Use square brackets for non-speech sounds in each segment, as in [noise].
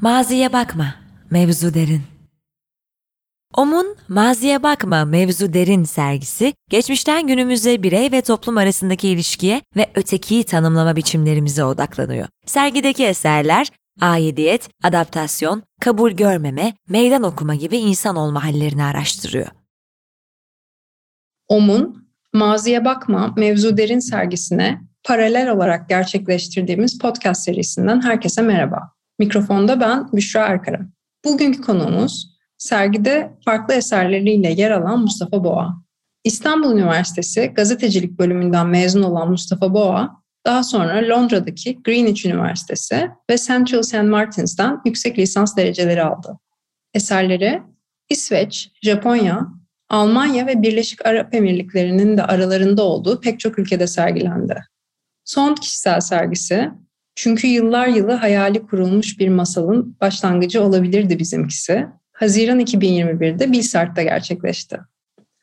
Maziye bakma, mevzu derin. OM'un Maziye Bakma Mevzu Derin sergisi, geçmişten günümüze birey ve toplum arasındaki ilişkiye ve ötekiyi tanımlama biçimlerimize odaklanıyor. Sergideki eserler, aidiyet, adaptasyon, kabul görmeme, meydan okuma gibi insan olma hallerini araştırıyor. OM'un Maziye Bakma Mevzu Derin sergisine paralel olarak gerçekleştirdiğimiz podcast serisinden herkese merhaba. Mikrofonda ben Büşra Erkara. Bugünkü konuğumuz sergide farklı eserleriyle yer alan Mustafa Boğa. İstanbul Üniversitesi gazetecilik bölümünden mezun olan Mustafa Boğa, daha sonra Londra'daki Greenwich Üniversitesi ve Central St. Martins'ten yüksek lisans dereceleri aldı. Eserleri İsveç, Japonya, Almanya ve Birleşik Arap Emirlikleri'nin de aralarında olduğu pek çok ülkede sergilendi. Son kişisel sergisi çünkü yıllar yılı hayali kurulmuş bir masalın başlangıcı olabilirdi bizimkisi. Haziran 2021'de Bilsart'ta gerçekleşti.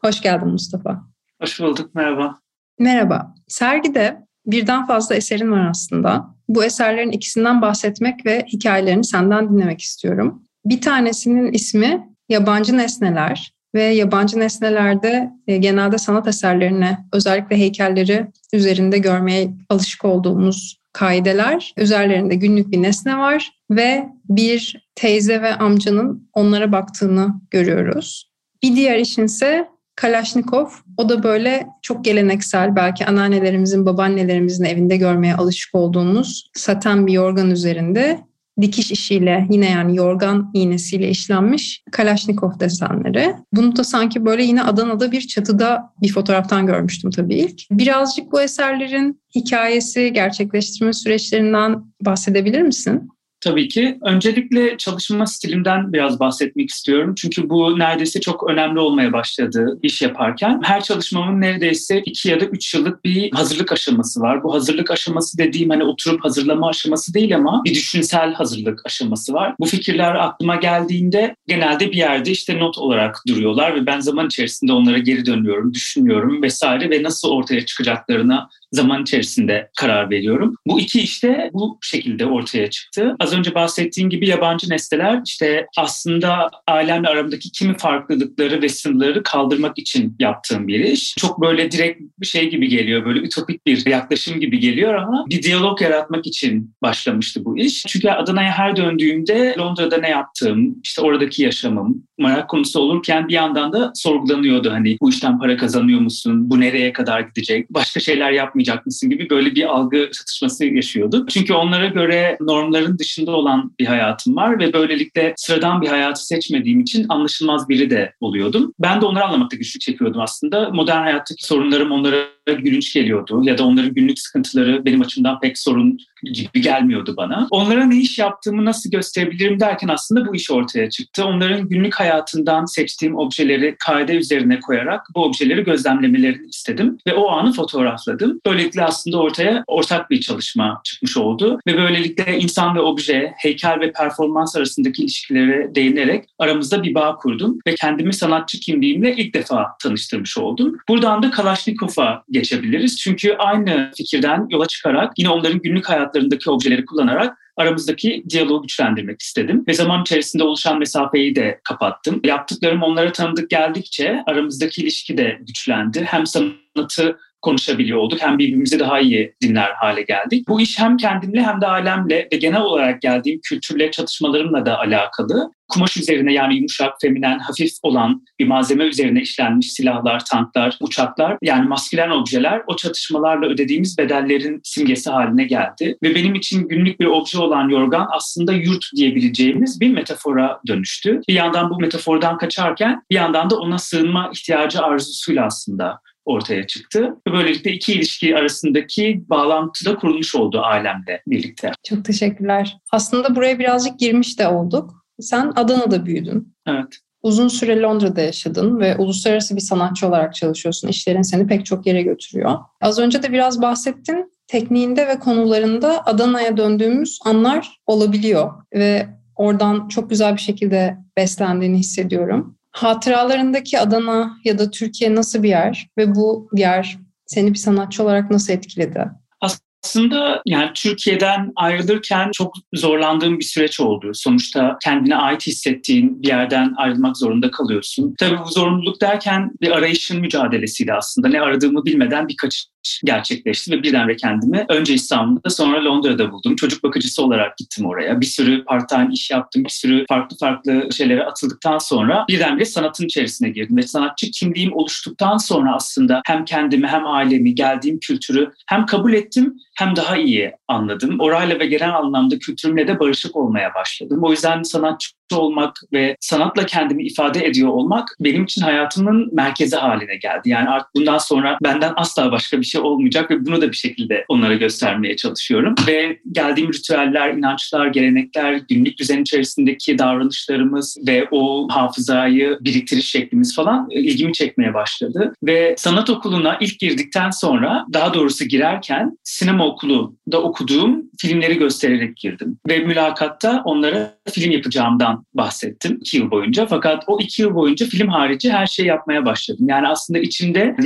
Hoş geldin Mustafa. Hoş bulduk, merhaba. Merhaba. Sergide birden fazla eserin var aslında. Bu eserlerin ikisinden bahsetmek ve hikayelerini senden dinlemek istiyorum. Bir tanesinin ismi Yabancı Nesneler ve yabancı nesnelerde e, genelde sanat eserlerine, özellikle heykelleri üzerinde görmeye alışık olduğumuz kaideler. Üzerlerinde günlük bir nesne var ve bir teyze ve amcanın onlara baktığını görüyoruz. Bir diğer işin ise Kalashnikov. O da böyle çok geleneksel, belki anneannelerimizin, babaannelerimizin evinde görmeye alışık olduğumuz saten bir yorgan üzerinde dikiş işiyle yine yani yorgan iğnesiyle işlenmiş Kalashnikov desenleri. Bunu da sanki böyle yine Adana'da bir çatıda bir fotoğraftan görmüştüm tabii ilk. Birazcık bu eserlerin hikayesi, gerçekleştirme süreçlerinden bahsedebilir misin? Tabii ki. Öncelikle çalışma stilimden biraz bahsetmek istiyorum. Çünkü bu neredeyse çok önemli olmaya başladı iş yaparken. Her çalışmamın neredeyse iki ya da üç yıllık bir hazırlık aşaması var. Bu hazırlık aşaması dediğim hani oturup hazırlama aşaması değil ama bir düşünsel hazırlık aşaması var. Bu fikirler aklıma geldiğinde genelde bir yerde işte not olarak duruyorlar ve ben zaman içerisinde onlara geri dönüyorum, düşünüyorum vesaire ve nasıl ortaya çıkacaklarına zaman içerisinde karar veriyorum. Bu iki işte bu şekilde ortaya çıktı. Önce bahsettiğim gibi yabancı nesneler işte aslında ailemle aramdaki kimi farklılıkları ve sınırları kaldırmak için yaptığım bir iş. Çok böyle direkt bir şey gibi geliyor, böyle ütopik bir yaklaşım gibi geliyor ama bir diyalog yaratmak için başlamıştı bu iş. Çünkü Adana'ya her döndüğümde Londra'da ne yaptığım, işte oradaki yaşamım, merak konusu olurken bir yandan da sorgulanıyordu. Hani bu işten para kazanıyor musun? Bu nereye kadar gidecek? Başka şeyler yapmayacak mısın gibi böyle bir algı çatışması yaşıyorduk. Çünkü onlara göre normların dışında olan bir hayatım var ve böylelikle sıradan bir hayatı seçmediğim için anlaşılmaz biri de oluyordum. Ben de onları anlamakta güçlük çekiyordum aslında. Modern hayattaki sorunlarım onlara gülünç geliyordu ya da onların günlük sıkıntıları benim açımdan pek sorun gibi gelmiyordu bana. Onlara ne iş yaptığımı nasıl gösterebilirim derken aslında bu iş ortaya çıktı. Onların günlük hayatından seçtiğim objeleri kaide üzerine koyarak bu objeleri gözlemlemelerini istedim ve o anı fotoğrafladım. Böylelikle aslında ortaya ortak bir çalışma çıkmış oldu ve böylelikle insan ve obje, heykel ve performans arasındaki ilişkilere değinerek aramızda bir bağ kurdum ve kendimi sanatçı kimliğimle ilk defa tanıştırmış oldum. Buradan da Kalashnikov'a geçebiliriz. Çünkü aynı fikirden yola çıkarak yine onların günlük hayatlarındaki objeleri kullanarak aramızdaki diyaloğu güçlendirmek istedim. Ve zaman içerisinde oluşan mesafeyi de kapattım. Yaptıklarım onlara tanıdık geldikçe aramızdaki ilişki de güçlendi. Hem sanatı konuşabiliyor olduk. Hem birbirimizi daha iyi dinler hale geldik. Bu iş hem kendimle hem de ailemle ve genel olarak geldiğim kültürle çatışmalarımla da alakalı. Kumaş üzerine yani yumuşak, feminen, hafif olan bir malzeme üzerine işlenmiş silahlar, tanklar, uçaklar yani maskülen objeler o çatışmalarla ödediğimiz bedellerin simgesi haline geldi. Ve benim için günlük bir obje olan yorgan aslında yurt diyebileceğimiz bir metafora dönüştü. Bir yandan bu metafordan kaçarken bir yandan da ona sığınma ihtiyacı arzusuyla aslında ortaya çıktı. Böylelikle iki ilişki arasındaki bağlantı da kurulmuş oldu ailemle birlikte. Çok teşekkürler. Aslında buraya birazcık girmiş de olduk. Sen Adana'da büyüdün. Evet. Uzun süre Londra'da yaşadın ve uluslararası bir sanatçı olarak çalışıyorsun. İşlerin seni pek çok yere götürüyor. Az önce de biraz bahsettin. Tekniğinde ve konularında Adana'ya döndüğümüz anlar olabiliyor ve oradan çok güzel bir şekilde beslendiğini hissediyorum. Hatıralarındaki Adana ya da Türkiye nasıl bir yer ve bu yer seni bir sanatçı olarak nasıl etkiledi? Aslında yani Türkiye'den ayrılırken çok zorlandığım bir süreç oldu. Sonuçta kendine ait hissettiğin bir yerden ayrılmak zorunda kalıyorsun. Tabii bu zorunluluk derken bir arayışın mücadelesiyle aslında. Ne aradığımı bilmeden bir kaçış gerçekleşti ve birdenbire kendimi önce İstanbul'da sonra Londra'da buldum. Çocuk bakıcısı olarak gittim oraya. Bir sürü part-time iş yaptım. Bir sürü farklı farklı şeylere atıldıktan sonra birdenbire sanatın içerisine girdim. Ve sanatçı kimliğim oluştuktan sonra aslında hem kendimi hem ailemi, geldiğim kültürü hem kabul ettim hem daha iyi anladım. Orayla ve genel anlamda kültürümle de barışık olmaya başladım. O yüzden sanatçı olmak ve sanatla kendimi ifade ediyor olmak benim için hayatımın merkezi haline geldi. Yani artık bundan sonra benden asla başka bir şey olmayacak ve bunu da bir şekilde onlara göstermeye çalışıyorum. Ve geldiğim ritüeller, inançlar, gelenekler, günlük düzen içerisindeki davranışlarımız ve o hafızayı biriktiriş şeklimiz falan ilgimi çekmeye başladı. Ve sanat okuluna ilk girdikten sonra, daha doğrusu girerken sinema okulunda okuduğum filmleri göstererek girdim. Ve mülakatta onlara film yapacağımdan bahsettim iki yıl boyunca. Fakat o iki yıl boyunca film harici her şeyi yapmaya başladım. Yani aslında içinde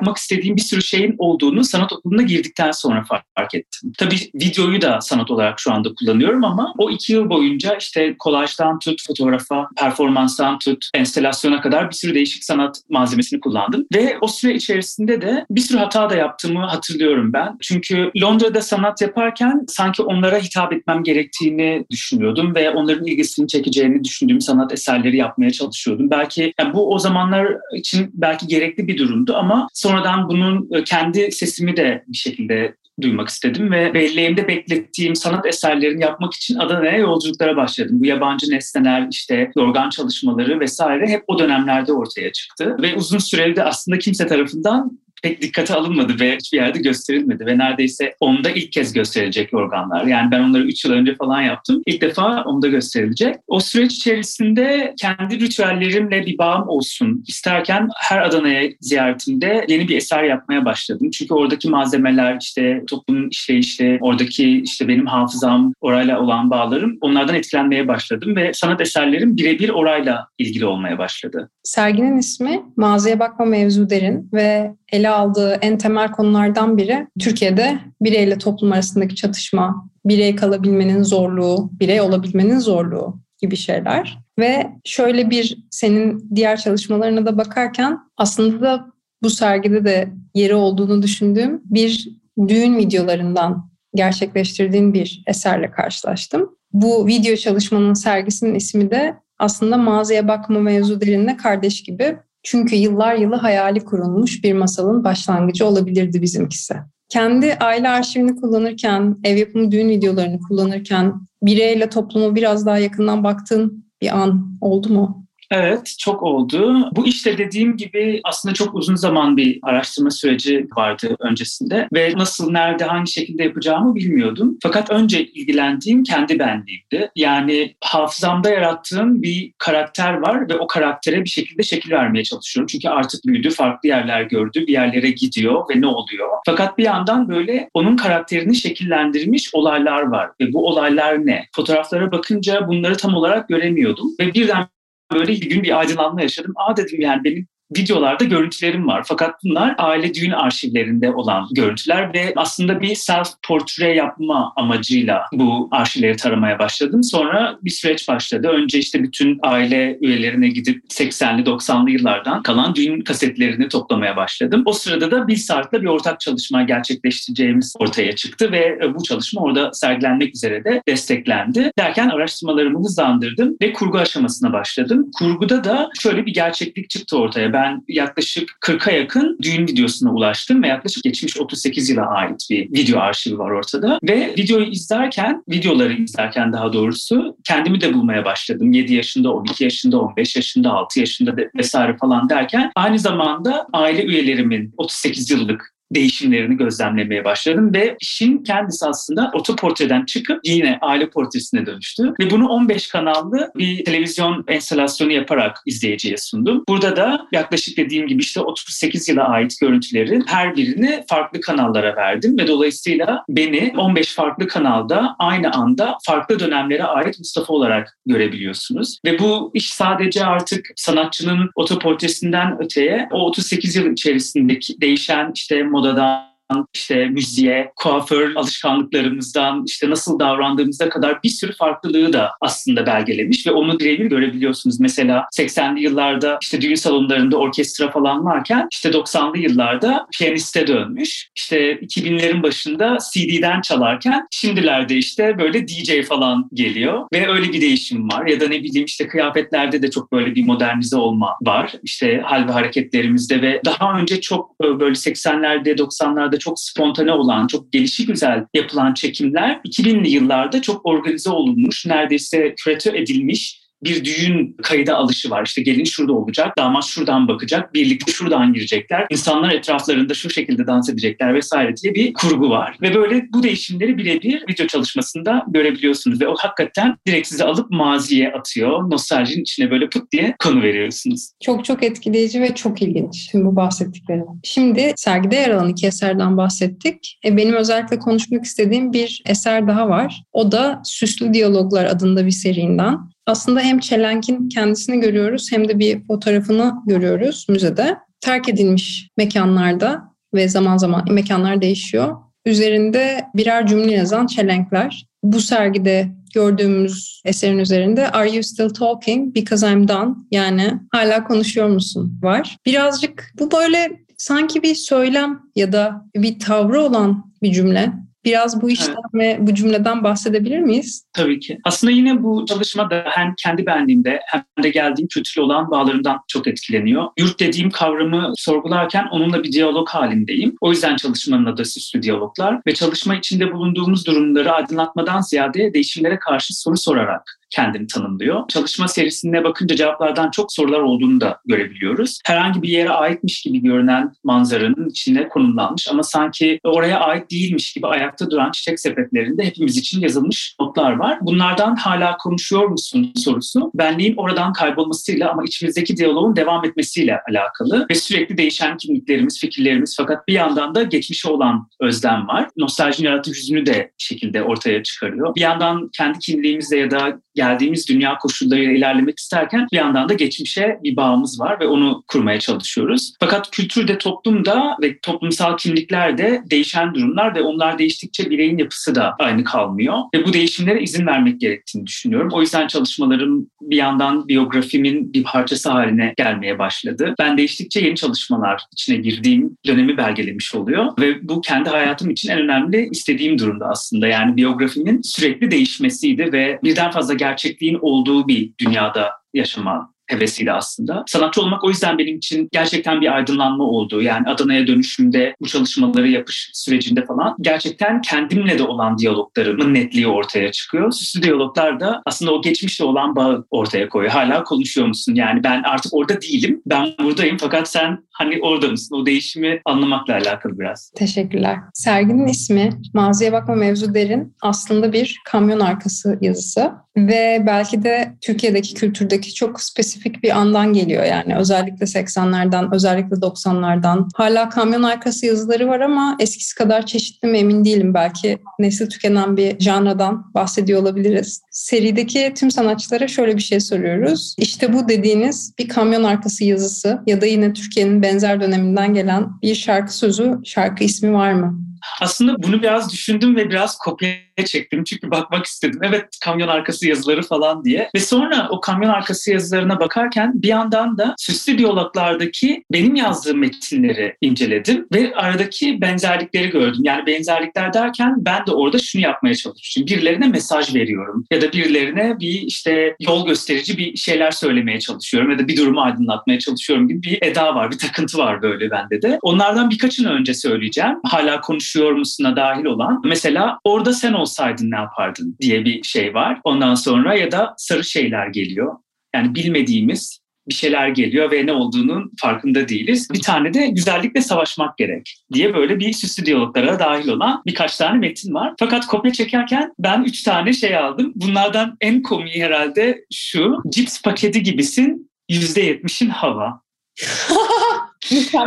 yapmak istediğim bir sürü şeyin olduğunu sanat okuluna girdikten sonra fark ettim. Tabii videoyu da sanat olarak şu anda kullanıyorum ama o iki yıl boyunca işte kolajdan tut, fotoğrafa, performanstan tut, enstelasyona kadar bir sürü değişik sanat malzemesini kullandım. Ve o süre içerisinde de bir sürü hata da yaptığımı hatırlıyorum ben. Çünkü Londra'da sanat yaparken sanki onlara hitap etmem gerektiğini düşünüyordum ve onların ilgisini çekeceğini düşündüğüm sanat eserleri yapmaya çalışıyordum. Belki yani bu o zamanlar için belki gerekli bir durumdu ama sonradan bunun e, kendi sesimi de bir şekilde duymak istedim ve belleğimde beklettiğim sanat eserlerini yapmak için Adana'ya yolculuklara başladım. Bu yabancı nesneler, işte organ çalışmaları vesaire hep o dönemlerde ortaya çıktı. Ve uzun süreli de aslında kimse tarafından pek dikkate alınmadı ve hiçbir yerde gösterilmedi ve neredeyse onda ilk kez gösterilecek organlar. Yani ben onları 3 yıl önce falan yaptım. İlk defa onda gösterilecek. O süreç içerisinde kendi ritüellerimle bir bağım olsun isterken her Adana'ya ziyaretimde yeni bir eser yapmaya başladım. Çünkü oradaki malzemeler, işte toplumun işleyişi, oradaki işte benim hafızam, orayla olan bağlarım onlardan etkilenmeye başladım ve sanat eserlerim birebir orayla ilgili olmaya başladı. Serginin ismi Maziye Bakma Mevzu Derin ve ele aldığı en temel konulardan biri Türkiye'de bireyle toplum arasındaki çatışma, birey kalabilmenin zorluğu, birey olabilmenin zorluğu gibi şeyler. Ve şöyle bir senin diğer çalışmalarına da bakarken aslında da bu sergide de yeri olduğunu düşündüğüm bir düğün videolarından gerçekleştirdiğin bir eserle karşılaştım. Bu video çalışmanın sergisinin ismi de aslında maziye bakma mevzu derinle kardeş gibi çünkü yıllar yılı hayali kurulmuş bir masalın başlangıcı olabilirdi bizimkisi. Kendi aile arşivini kullanırken, ev yapımı düğün videolarını kullanırken bireyle toplumu biraz daha yakından baktığın bir an oldu mu? Evet, çok oldu. Bu işte dediğim gibi aslında çok uzun zaman bir araştırma süreci vardı öncesinde ve nasıl, nerede, hangi şekilde yapacağımı bilmiyordum. Fakat önce ilgilendiğim kendi benliğimdi. Yani hafızamda yarattığım bir karakter var ve o karaktere bir şekilde şekil vermeye çalışıyorum. Çünkü artık büyüdü, farklı yerler gördü, bir yerlere gidiyor ve ne oluyor? Fakat bir yandan böyle onun karakterini şekillendirmiş olaylar var ve bu olaylar ne? Fotoğraflara bakınca bunları tam olarak göremiyordum ve birden böyle bir gün bir aydınlanma yaşadım. Aa dedim yani benim videolarda görüntülerim var. Fakat bunlar aile düğün arşivlerinde olan görüntüler ve aslında bir self portre yapma amacıyla bu arşivleri taramaya başladım. Sonra bir süreç başladı. Önce işte bütün aile üyelerine gidip 80'li 90'lı yıllardan kalan düğün kasetlerini toplamaya başladım. O sırada da bir saatle bir ortak çalışma gerçekleştireceğimiz ortaya çıktı ve bu çalışma orada sergilenmek üzere de desteklendi. Derken araştırmalarımı hızlandırdım ve kurgu aşamasına başladım. Kurguda da şöyle bir gerçeklik çıktı ortaya. Ben ben yaklaşık 40'a yakın düğün videosuna ulaştım ve yaklaşık geçmiş 38 yıla ait bir video arşivi var ortada. Ve videoyu izlerken, videoları izlerken daha doğrusu kendimi de bulmaya başladım. 7 yaşında, 12 yaşında, 15 yaşında, 6 yaşında vesaire falan derken aynı zamanda aile üyelerimin 38 yıllık değişimlerini gözlemlemeye başladım ve işin kendisi aslında otoportreden çıkıp yine aile portresine dönüştü. Ve bunu 15 kanallı bir televizyon enstalasyonu yaparak izleyiciye sundum. Burada da yaklaşık dediğim gibi işte 38 yıla ait görüntülerin her birini farklı kanallara verdim ve dolayısıyla beni 15 farklı kanalda aynı anda farklı dönemlere ait Mustafa olarak görebiliyorsunuz. Ve bu iş sadece artık sanatçının otoportresinden öteye o 38 yıl içerisindeki değişen işte 不知。İşte müziğe, kuaför alışkanlıklarımızdan işte nasıl davrandığımıza kadar bir sürü farklılığı da aslında belgelemiş ve onu birebir görebiliyorsunuz. Mesela 80'li yıllarda işte düğün salonlarında orkestra falan varken işte 90'lı yıllarda piyaniste dönmüş. İşte 2000'lerin başında CD'den çalarken şimdilerde işte böyle DJ falan geliyor ve öyle bir değişim var. Ya da ne bileyim işte kıyafetlerde de çok böyle bir modernize olma var. İşte hal ve hareketlerimizde ve daha önce çok e, böyle 80'lerde 90'larda çok spontane olan, çok gelişi güzel yapılan çekimler 2000'li yıllarda çok organize olunmuş, neredeyse küratör edilmiş bir düğün kayıda alışı var. İşte gelin şurada olacak, damat şuradan bakacak, birlikte şuradan girecekler. İnsanlar etraflarında şu şekilde dans edecekler vesaire diye bir kurgu var. Ve böyle bu değişimleri birebir video çalışmasında görebiliyorsunuz. Ve o hakikaten direkt sizi alıp maziye atıyor. Nostaljinin içine böyle pıt diye konu veriyorsunuz. Çok çok etkileyici ve çok ilginç tüm bu bahsettiklerim. Şimdi sergide yer alan iki eserden bahsettik. E, benim özellikle konuşmak istediğim bir eser daha var. O da Süslü Diyaloglar adında bir serinden. Aslında hem Çelenk'in kendisini görüyoruz hem de bir fotoğrafını görüyoruz müzede. Terk edilmiş mekanlarda ve zaman zaman mekanlar değişiyor. Üzerinde birer cümle yazan çelenkler. Bu sergide gördüğümüz eserin üzerinde Are you still talking because I'm done? Yani hala konuşuyor musun var. Birazcık bu böyle sanki bir söylem ya da bir tavrı olan bir cümle. Biraz bu işten evet. ve bu cümleden bahsedebilir miyiz? Tabii ki. Aslında yine bu çalışma da hem kendi benliğimde hem de geldiğim kültürle olan bağlarımdan çok etkileniyor. Yurt dediğim kavramı sorgularken onunla bir diyalog halindeyim. O yüzden çalışmanın adı Süslü Diyaloglar ve çalışma içinde bulunduğumuz durumları aydınlatmadan ziyade değişimlere karşı soru sorarak kendini tanımlıyor. Çalışma serisine bakınca cevaplardan çok sorular olduğunu da görebiliyoruz. Herhangi bir yere aitmiş gibi görünen manzaranın içine konumlanmış ama sanki oraya ait değilmiş gibi ayakta duran çiçek sepetlerinde hepimiz için yazılmış notlar var. Bunlardan hala konuşuyor musun sorusu benliğin oradan kaybolmasıyla ama içimizdeki diyaloğun devam etmesiyle alakalı ve sürekli değişen kimliklerimiz, fikirlerimiz fakat bir yandan da geçmişe olan özlem var. Nostaljinin yarattığı hüznü de bir şekilde ortaya çıkarıyor. Bir yandan kendi kimliğimizle ya da geldiğimiz dünya koşullarıyla ilerlemek isterken bir yandan da geçmişe bir bağımız var ve onu kurmaya çalışıyoruz. Fakat kültürde, toplumda ve toplumsal kimliklerde değişen durumlar ve onlar değiştikçe bireyin yapısı da aynı kalmıyor. Ve bu değişimlere izin vermek gerektiğini düşünüyorum. O yüzden çalışmalarım bir yandan biyografimin bir parçası haline gelmeye başladı. Ben değiştikçe yeni çalışmalar içine girdiğim dönemi belgelemiş oluyor. Ve bu kendi hayatım için en önemli istediğim durumda aslında. Yani biyografimin sürekli değişmesiydi ve birden fazla gerçekliğin olduğu bir dünyada yaşama hevesiyle aslında. Sanatçı olmak o yüzden benim için gerçekten bir aydınlanma oldu. Yani Adana'ya dönüşümde bu çalışmaları yapış sürecinde falan gerçekten kendimle de olan diyaloglarımın netliği ortaya çıkıyor. Süslü diyaloglar da aslında o geçmişle olan bağı ortaya koyuyor. Hala konuşuyor musun? Yani ben artık orada değilim. Ben buradayım fakat sen hani orada mısın? O değişimi anlamakla alakalı biraz. Teşekkürler. Serginin ismi Maziye Bakma Mevzu Derin aslında bir kamyon arkası yazısı ve belki de Türkiye'deki kültürdeki çok spesifik bir andan geliyor yani özellikle 80'lerden özellikle 90'lardan hala kamyon arkası yazıları var ama eskisi kadar çeşitli mi emin değilim belki nesli tükenen bir janradan bahsediyor olabiliriz. Serideki tüm sanatçılara şöyle bir şey soruyoruz. İşte bu dediğiniz bir kamyon arkası yazısı ya da yine Türkiye'nin benzer döneminden gelen bir şarkı sözü, şarkı ismi var mı? Aslında bunu biraz düşündüm ve biraz kopya çektim. Çünkü bakmak istedim. Evet kamyon arkası yazıları falan diye. Ve sonra o kamyon arkası yazılarına bakarken bir yandan da süslü diyaloglardaki benim yazdığım metinleri inceledim. Ve aradaki benzerlikleri gördüm. Yani benzerlikler derken ben de orada şunu yapmaya çalışıyorum. Birilerine mesaj veriyorum. Ya da birilerine bir işte yol gösterici bir şeyler söylemeye çalışıyorum. Ya da bir durumu aydınlatmaya çalışıyorum gibi bir eda var. Bir takıntı var böyle bende de. Onlardan birkaçını önce söyleyeceğim. Hala konuşuyor musuna dahil olan. Mesela orada sen olsaydın ne yapardın diye bir şey var. Ondan sonra ya da sarı şeyler geliyor. Yani bilmediğimiz bir şeyler geliyor ve ne olduğunun farkında değiliz. Bir tane de güzellikle savaşmak gerek diye böyle bir süslü diyaloglara dahil olan birkaç tane metin var. Fakat kopya çekerken ben üç tane şey aldım. Bunlardan en komiği herhalde şu. Cips paketi gibisin %70'in hava. [laughs]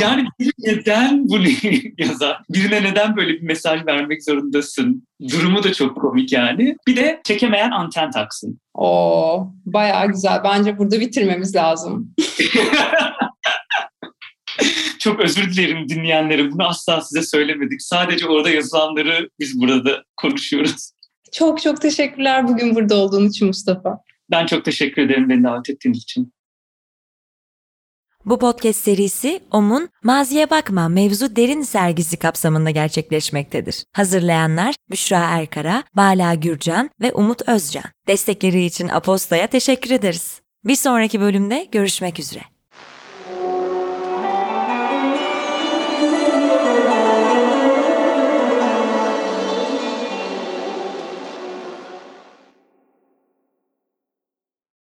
yani neden bunu [laughs] yazar? Birine neden böyle bir mesaj vermek zorundasın? Durumu da çok komik yani. Bir de çekemeyen anten taksın. Oo, bayağı güzel. Bence burada bitirmemiz lazım. [laughs] Çok özür dilerim dinleyenlere. Bunu asla size söylemedik. Sadece orada yazılanları biz burada konuşuyoruz. Çok çok teşekkürler bugün burada olduğun için Mustafa. Ben çok teşekkür ederim beni davet ettiğiniz için. Bu podcast serisi OM'un Maziye Bakma Mevzu Derin sergisi kapsamında gerçekleşmektedir. Hazırlayanlar Büşra Erkara, Bala Gürcan ve Umut Özcan. Destekleri için Aposta'ya teşekkür ederiz. Bir sonraki bölümde görüşmek üzere.